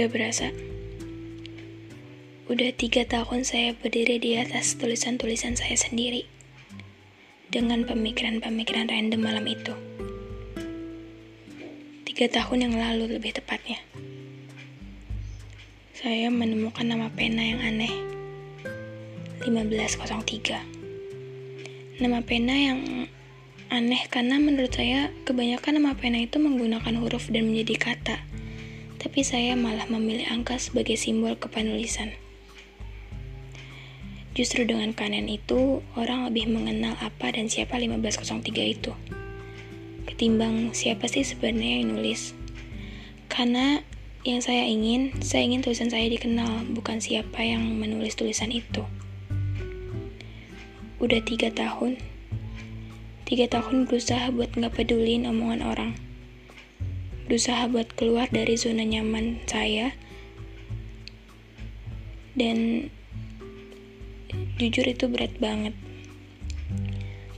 Gak berasa. Udah tiga tahun saya berdiri di atas tulisan-tulisan saya sendiri. Dengan pemikiran-pemikiran random malam itu. Tiga tahun yang lalu lebih tepatnya. Saya menemukan nama pena yang aneh. 1503. Nama pena yang aneh karena menurut saya kebanyakan nama pena itu menggunakan huruf dan menjadi kata. Tapi saya malah memilih angka sebagai simbol kepenulisan. Justru dengan kanan itu, orang lebih mengenal apa dan siapa 1503 itu. Ketimbang siapa sih sebenarnya yang nulis. Karena yang saya ingin, saya ingin tulisan saya dikenal, bukan siapa yang menulis tulisan itu. Udah tiga tahun, tiga tahun berusaha buat nggak pedulin omongan orang. Berusaha buat keluar dari zona nyaman saya. Dan jujur itu berat banget.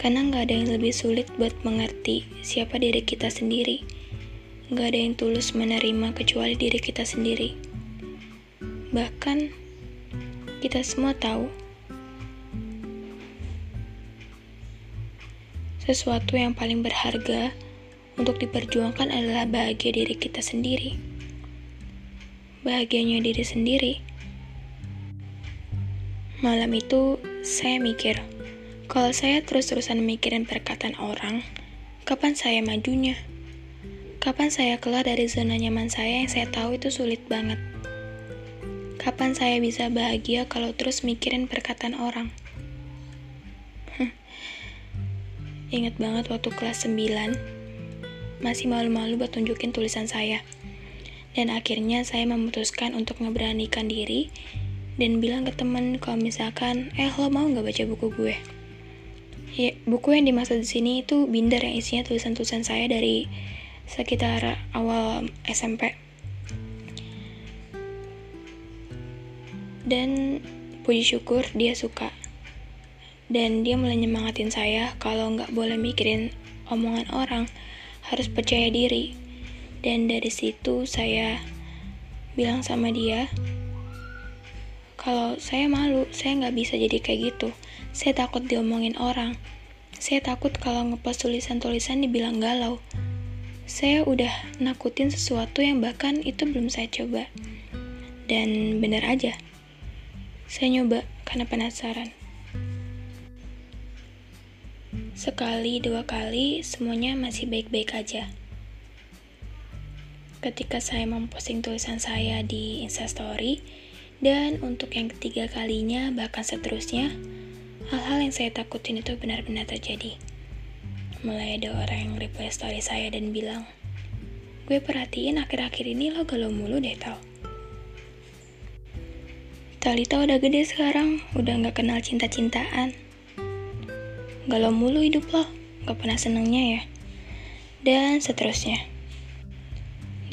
Karena nggak ada yang lebih sulit buat mengerti siapa diri kita sendiri. Nggak ada yang tulus menerima kecuali diri kita sendiri. Bahkan kita semua tahu sesuatu yang paling berharga untuk diperjuangkan adalah bahagia diri kita sendiri bahagianya diri sendiri Malam itu, saya mikir, kalau saya terus-terusan mikirin perkataan orang, kapan saya majunya? Kapan saya keluar dari zona nyaman saya yang saya tahu itu sulit banget? Kapan saya bisa bahagia kalau terus mikirin perkataan orang? Ingat banget waktu kelas 9, masih malu-malu buat tunjukin tulisan saya. Dan akhirnya saya memutuskan untuk ngeberanikan diri dan bilang ke temen kalau misalkan eh lo mau nggak baca buku gue? Ya buku yang dimaksud di sini itu binder yang isinya tulisan-tulisan saya dari sekitar awal SMP dan puji syukur dia suka. Dan dia mulai nyemangatin saya kalau nggak boleh mikirin omongan orang harus percaya diri dan dari situ saya bilang sama dia kalau saya malu, saya nggak bisa jadi kayak gitu. Saya takut diomongin orang. Saya takut kalau ngepost tulisan-tulisan dibilang galau. Saya udah nakutin sesuatu yang bahkan itu belum saya coba. Dan bener aja, saya nyoba karena penasaran. Sekali, dua kali, semuanya masih baik-baik aja. Ketika saya memposting tulisan saya di Instastory, dan untuk yang ketiga kalinya, bahkan seterusnya, hal-hal yang saya takutin itu benar-benar terjadi. Mulai ada orang yang reply story saya dan bilang, Gue perhatiin akhir-akhir ini lo galau mulu deh tau. Talita udah gede sekarang, udah gak kenal cinta-cintaan. Galau mulu hidup lo, gak pernah senengnya ya. Dan seterusnya.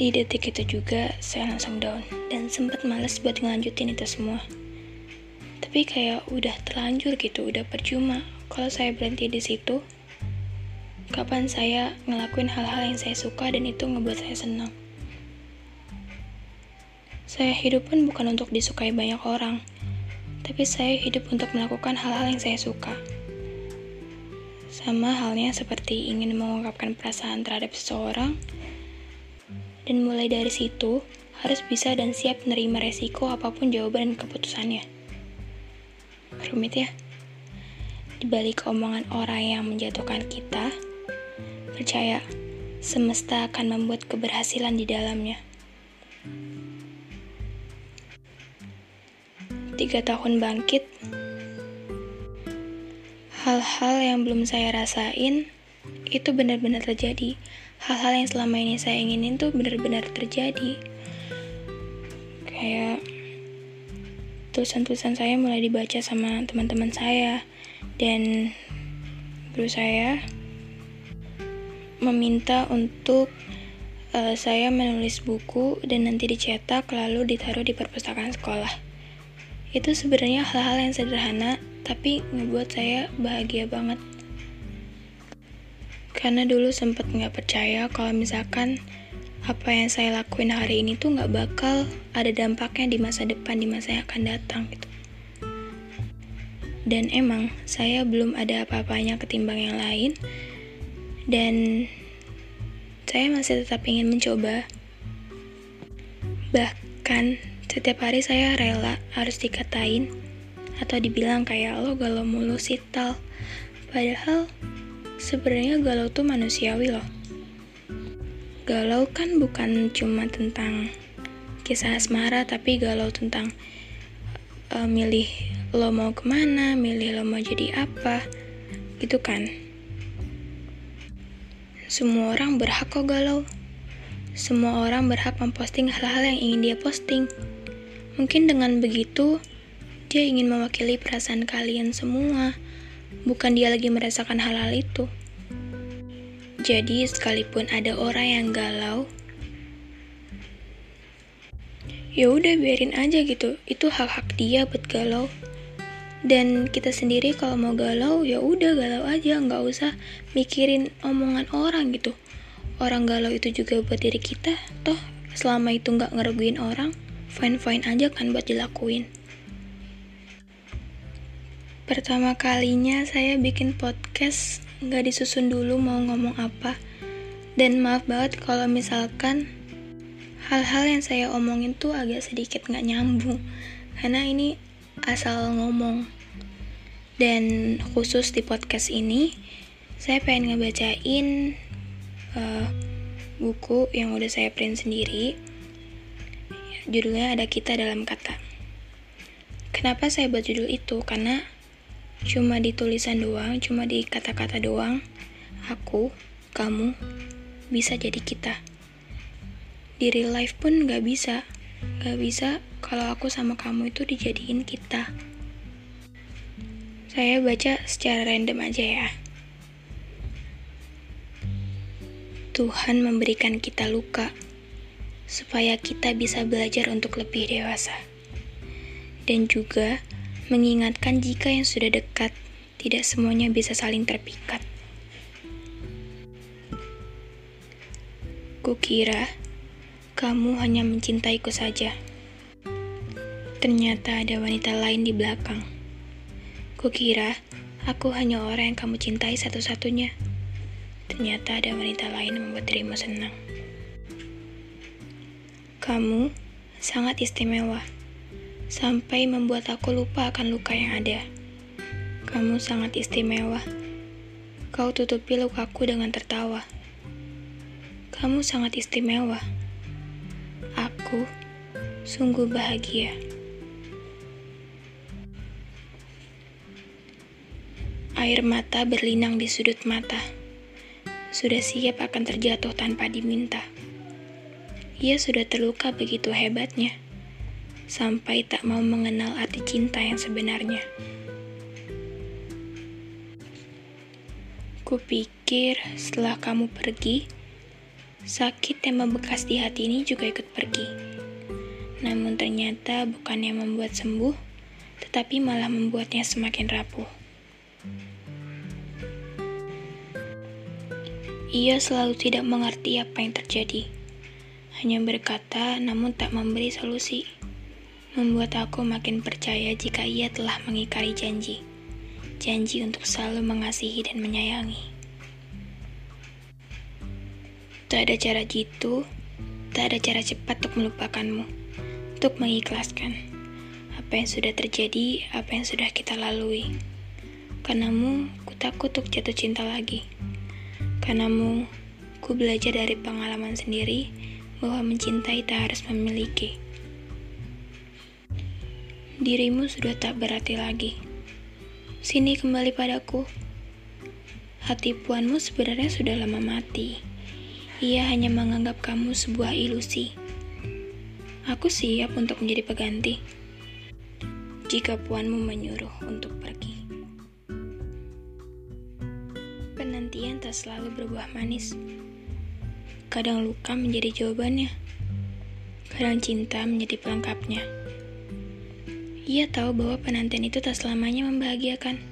Di detik itu juga saya langsung down dan sempat males buat ngelanjutin itu semua. Tapi kayak udah terlanjur gitu, udah percuma. Kalau saya berhenti di situ, kapan saya ngelakuin hal-hal yang saya suka dan itu ngebuat saya senang. Saya hidup pun bukan untuk disukai banyak orang, tapi saya hidup untuk melakukan hal-hal yang saya suka. Sama halnya seperti ingin mengungkapkan perasaan terhadap seseorang, dan mulai dari situ, harus bisa dan siap menerima resiko apa pun jawaban dan keputusannya. Rumit ya? Di balik omongan orang yang menjatuhkan kita, percaya semesta akan membuat keberhasilan di dalamnya. Tiga tahun bangkit, hal-hal yang belum saya rasain itu benar-benar terjadi. Hal-hal yang selama ini saya inginin tuh benar-benar terjadi. Kayak tulisan-tulisan saya mulai dibaca sama teman-teman saya dan guru saya meminta untuk uh, saya menulis buku dan nanti dicetak lalu ditaruh di perpustakaan sekolah. Itu sebenarnya hal-hal yang sederhana tapi ngebuat saya bahagia banget. Karena dulu sempat nggak percaya kalau misalkan apa yang saya lakuin hari ini tuh nggak bakal ada dampaknya di masa depan di masa yang akan datang gitu. Dan emang saya belum ada apa-apanya ketimbang yang lain. Dan saya masih tetap ingin mencoba. Bahkan setiap hari saya rela harus dikatain atau dibilang kayak lo galau mulu sih tal padahal sebenarnya galau tuh manusiawi loh. Galau kan bukan cuma tentang kisah asmara tapi galau tentang uh, milih lo mau ke mana milih lo mau jadi apa gitu kan. Semua orang berhak kok galau. Semua orang berhak memposting hal-hal yang ingin dia posting. Mungkin dengan begitu dia ingin mewakili perasaan kalian semua, bukan dia lagi merasakan hal-hal itu. Jadi, sekalipun ada orang yang galau, ya udah biarin aja gitu. Itu hak-hak dia buat galau. Dan kita sendiri kalau mau galau, ya udah galau aja, nggak usah mikirin omongan orang gitu. Orang galau itu juga buat diri kita, toh selama itu nggak ngerugiin orang, fine-fine aja kan buat dilakuin. Pertama kalinya saya bikin podcast nggak disusun dulu mau ngomong apa. Dan maaf banget kalau misalkan hal-hal yang saya omongin tuh agak sedikit nggak nyambung. Karena ini asal ngomong. Dan khusus di podcast ini, saya pengen ngebacain uh, buku yang udah saya print sendiri. Judulnya ada kita dalam kata. Kenapa saya buat judul itu? Karena cuma di tulisan doang, cuma di kata-kata doang, aku, kamu, bisa jadi kita. Di real life pun gak bisa, gak bisa kalau aku sama kamu itu dijadiin kita. Saya baca secara random aja ya. Tuhan memberikan kita luka supaya kita bisa belajar untuk lebih dewasa. Dan juga mengingatkan jika yang sudah dekat tidak semuanya bisa saling terpikat. Kukira kamu hanya mencintaiku saja. Ternyata ada wanita lain di belakang. Kukira aku hanya orang yang kamu cintai satu-satunya. Ternyata ada wanita lain yang membuat dirimu senang. Kamu sangat istimewa sampai membuat aku lupa akan luka yang ada. Kamu sangat istimewa. Kau tutupi lukaku dengan tertawa. Kamu sangat istimewa. Aku sungguh bahagia. Air mata berlinang di sudut mata. Sudah siap akan terjatuh tanpa diminta. Ia sudah terluka begitu hebatnya sampai tak mau mengenal arti cinta yang sebenarnya. Kupikir setelah kamu pergi, sakit yang membekas di hati ini juga ikut pergi. Namun ternyata bukan yang membuat sembuh, tetapi malah membuatnya semakin rapuh. Ia selalu tidak mengerti apa yang terjadi, hanya berkata namun tak memberi solusi membuat aku makin percaya jika ia telah mengikari janji. Janji untuk selalu mengasihi dan menyayangi. Tak ada cara jitu, tak ada cara cepat untuk melupakanmu, untuk mengikhlaskan apa yang sudah terjadi, apa yang sudah kita lalui. Karenamu, ku takut untuk jatuh cinta lagi. Karenamu, ku belajar dari pengalaman sendiri bahwa mencintai tak harus memiliki dirimu sudah tak berarti lagi. Sini kembali padaku. Hati puanmu sebenarnya sudah lama mati. Ia hanya menganggap kamu sebuah ilusi. Aku siap untuk menjadi peganti. Jika puanmu menyuruh untuk pergi. Penantian tak selalu berbuah manis. Kadang luka menjadi jawabannya. Kadang cinta menjadi pelengkapnya. Ia tahu bahwa penantian itu tak selamanya membahagiakan.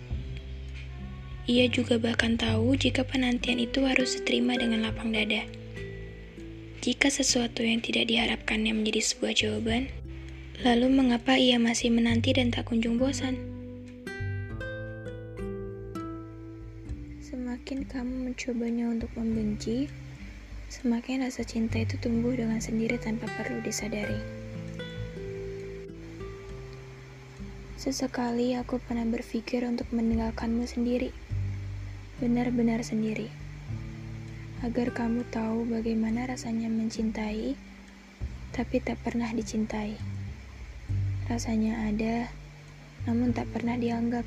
Ia juga bahkan tahu jika penantian itu harus diterima dengan lapang dada. Jika sesuatu yang tidak diharapkannya menjadi sebuah jawaban, lalu mengapa ia masih menanti dan tak kunjung bosan? Semakin kamu mencobanya untuk membenci, semakin rasa cinta itu tumbuh dengan sendiri tanpa perlu disadari. Sesekali aku pernah berpikir untuk meninggalkanmu sendiri, benar-benar sendiri agar kamu tahu bagaimana rasanya mencintai, tapi tak pernah dicintai. Rasanya ada, namun tak pernah dianggap.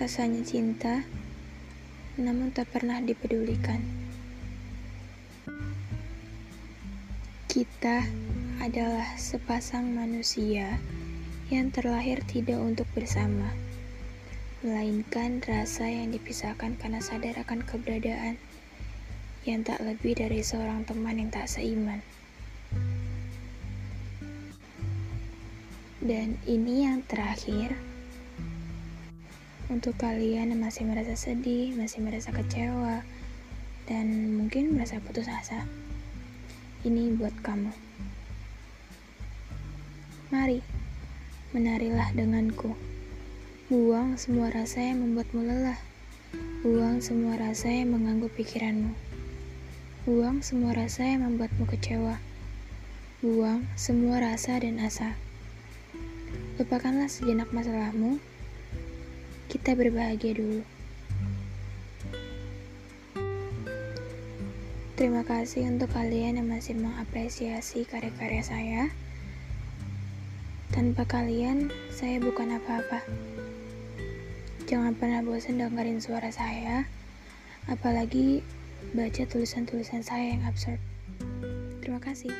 Rasanya cinta, namun tak pernah dipedulikan. Kita adalah sepasang manusia yang terlahir tidak untuk bersama melainkan rasa yang dipisahkan karena sadar akan keberadaan yang tak lebih dari seorang teman yang tak seiman. Dan ini yang terakhir untuk kalian yang masih merasa sedih, masih merasa kecewa, dan mungkin merasa putus asa. Ini buat kamu. Mari, menarilah denganku. Buang semua rasa yang membuatmu lelah. Buang semua rasa yang mengganggu pikiranmu. Buang semua rasa yang membuatmu kecewa. Buang semua rasa dan asa. Lupakanlah sejenak masalahmu. Kita berbahagia dulu. Terima kasih untuk kalian yang masih mengapresiasi karya-karya saya. Tanpa kalian, saya bukan apa-apa. Jangan pernah bosan dengerin suara saya, apalagi baca tulisan-tulisan saya yang absurd. Terima kasih.